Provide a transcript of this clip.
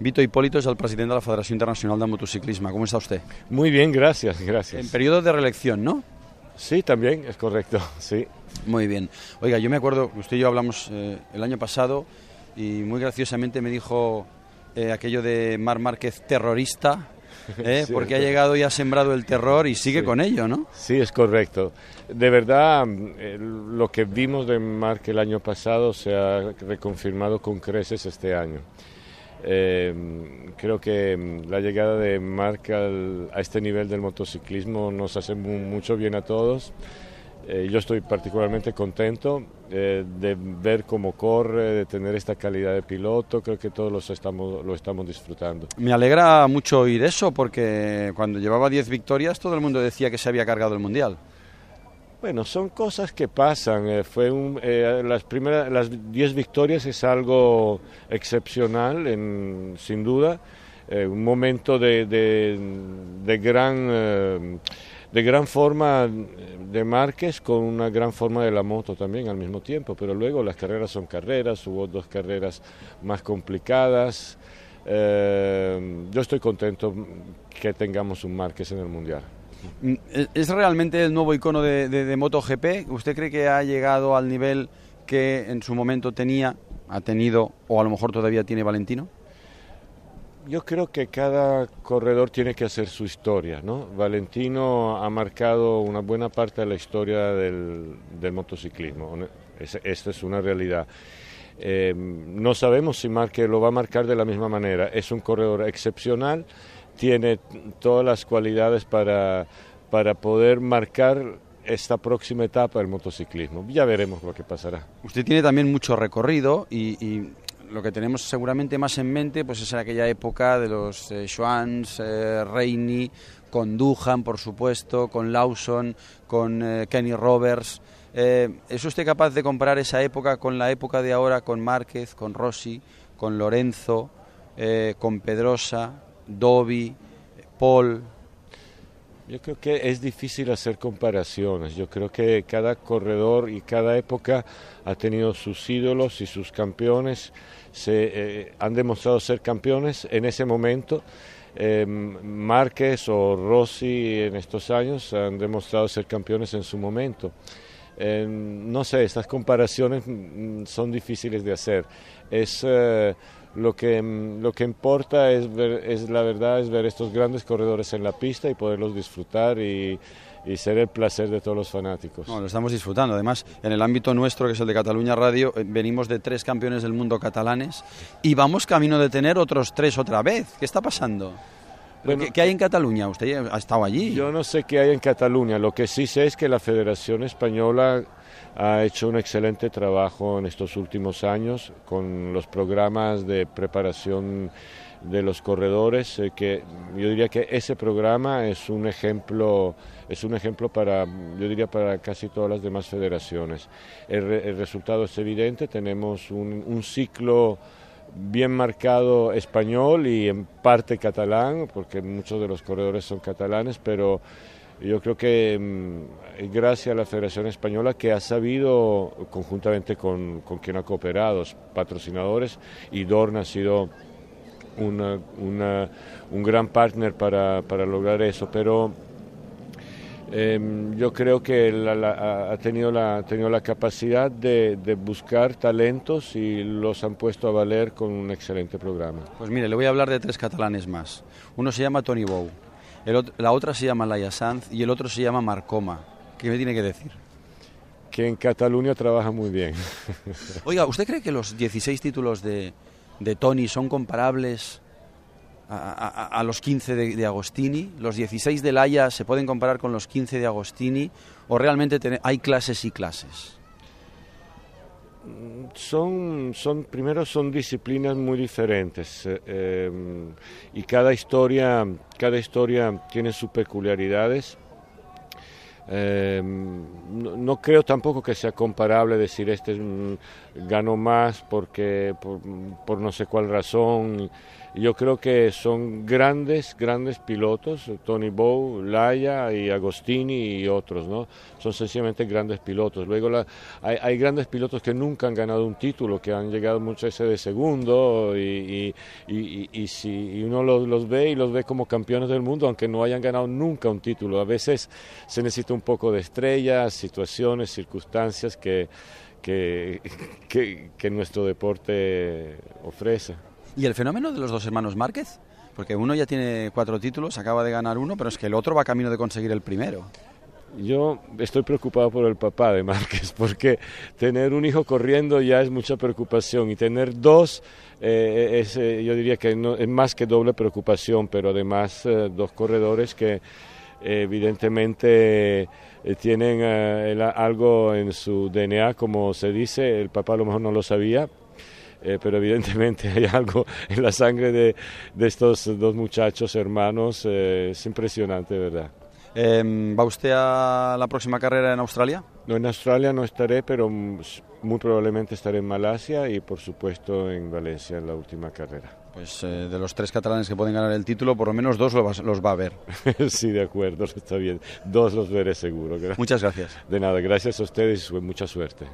Vito Hipólito es el presidente de la Federación Internacional de Motociclismo. ¿Cómo está usted? Muy bien, gracias, gracias. En periodo de reelección, ¿no? Sí, también, es correcto, sí. Muy bien. Oiga, yo me acuerdo, usted y yo hablamos eh, el año pasado y muy graciosamente me dijo eh, aquello de Mar Márquez terrorista, ¿eh? Sí, porque ha llegado y ha sembrado el terror y sigue Sí. con ello, ¿no? Sí, es correcto. De verdad, eh, lo que vimos de Marc el año pasado se ha reconfirmado con creces este año. Eh, creo que mm, la llegada de Marc al- a este nivel del motociclismo nos hace mu- mucho bien a todos. Eh, yo estoy particularmente contento eh, de ver cómo corre, de tener esta calidad de piloto. Creo que todos los estamos, lo estamos disfrutando. Me alegra mucho oír eso porque cuando llevaba 10 victorias todo el mundo decía que se había cargado el Mundial. Bueno, son cosas que pasan. eh, fue un, eh, las primeras, las 10 victorias es algo excepcional, en- sin duda. Eh, un momento de, de- gran, eh, de gran forma de Márquez con una gran forma de la moto también al mismo tiempo. Pero luego las carreras son carreras, hubo dos carreras más complicadas. Eh, yo estoy contento que tengamos un Márquez en el Mundial. Mm, ¿Es realmente el nuevo icono de, de- de MotoGP? ¿Usted cree que ha llegado al nivel que en su momento tenía, ha tenido o a lo mejor todavía tiene Valentino? Yo creo que cada corredor tiene que hacer su historia, ¿no? Valentino ha marcado una buena parte de la historia del, motociclismo. esta es una realidad. Eh, no sabemos si Marque lo va a marcar de la misma manera. Es un corredor excepcional, tiene todas las cualidades para, para poder marcar esta próxima etapa del motociclismo. Ya veremos lo que pasará. Usted tiene también mucho recorrido y, y lo que tenemos seguramente más en mente pues es en aquella época de los eh, Schwanz, eh, Reini, con Duhan, por supuesto, con Lawson, con eh, Kenny Roberts. Eh, ¿Es usted capaz de comparar esa época con la época de ahora, con Márquez, con Rossi, con Lorenzo, eh, con Pedrosa, Dovi, Paul? Yo creo que es difícil hacer comparaciones. Yo creo que cada corredor y cada época ha tenido sus ídolos y sus campeones. Se, eh, han demostrado ser campeones en ese momento. Eh, Márquez o Rossi en estos años han demostrado ser campeones en su momento. Eh, no sé, estas comparaciones mm, son difíciles de hacer. Es eh, lo que mm, lo que importa es ver, la verdad es ver estos grandes corredores en la pista y poderlos disfrutar y, y ser el placer de todos los fanáticos. Lo estamos disfrutando. Además, en el ámbito nuestro, que es el de Cataluña Radio, eh, venimos de tres campeones del mundo catalanes y vamos camino de tener otros tres otra vez. ¿Qué está pasando? Bueno, ¿Qué, qué hay en Cataluña? Usted ha estado allí. Yo no sé qué hay en Cataluña, lo que sí sé es que la Federación Española ha hecho un excelente trabajo en estos últimos años con los programas de preparación de los corredores, eh, que yo diría que ese programa es un ejemplo es un ejemplo para yo diría para casi todas las demás federaciones. El, re- el resultado es evidente, tenemos un, un ciclo bien marcado español y en parte catalán, porque muchos de los corredores son catalanes, pero yo creo que mm, gracias a la Federación Española que ha sabido, conjuntamente con, con quien ha cooperado, patrocinadores, y Dorna ha sido una- una- un gran partner para, para lograr eso, pero Em, yo creo que la- la- ha- tenido la, ha tenido la capacidad de, de buscar talentos y los han puesto a valer con un excelente programa. Pues mire, le voy a hablar de tres catalanes más. Uno se llama Tony Bou, el la otra se llama Laia Sanz y el otro se llama Marcoma. ¿Qué me tiene que decir? Que en Cataluña trabaja muy bien. Oiga, ¿usted cree que los 16 títulos de, de Tony son comparables a, los 15 de, Agostini? ¿Los 16 de Laia se pueden comparar con los 15 de Agostini? ¿O realmente hay clases y clases? Son, son, primero son disciplinas muy diferentes eh, em, y cada historia, cada historia tiene sus peculiaridades. Em, no, no creo tampoco que sea comparable decir este ganó más porque por, por no sé cuál razón. yo creo que son grandes, grandes pilotos, Tony Bow, Laia y Agostini y otros, ¿no? Son sencillamente grandes pilotos. Luego hay, grandes pilotos que nunca han ganado un título, que han llegado muchas veces de segundo y, si uno los, ve y los ve como campeones del mundo, aunque no hayan ganado nunca un título. A veces se necesita un poco de estrellas, situaciones, circunstancias que, que, que nuestro deporte ofrece. ¿Y el fenómeno de los dos hermanos Márquez? Porque uno ya tiene cuatro títulos, acaba de ganar uno, pero es que el otro va camino de conseguir el primero. Yo estoy preocupado por el papá de Márquez, porque tener un hijo corriendo ya es mucha preocupación y tener dos, eh, es, eh, yo diría que no, es más que doble preocupación, pero además eh, dos corredores que evidentemente tienen algo en su DNA, como se dice, el papá a lo mejor no lo sabía, eh, pero evidentemente hay algo en la sangre de, de estos dos muchachos hermanos, eh, es impresionante, ¿verdad? Em, ¿Va usted a la próxima carrera en Australia? No, en Australia no estaré, pero muy probablemente estaré en Malasia y por supuesto en Valencia en la última carrera. Pues eh, de los tres catalanes que pueden ganar el título, por lo menos dos los, los va a ver. sí, de acuerdo, está bien. Dos los veré seguro. Muchas gracias. De nada, gracias a ustedes y mucha suerte.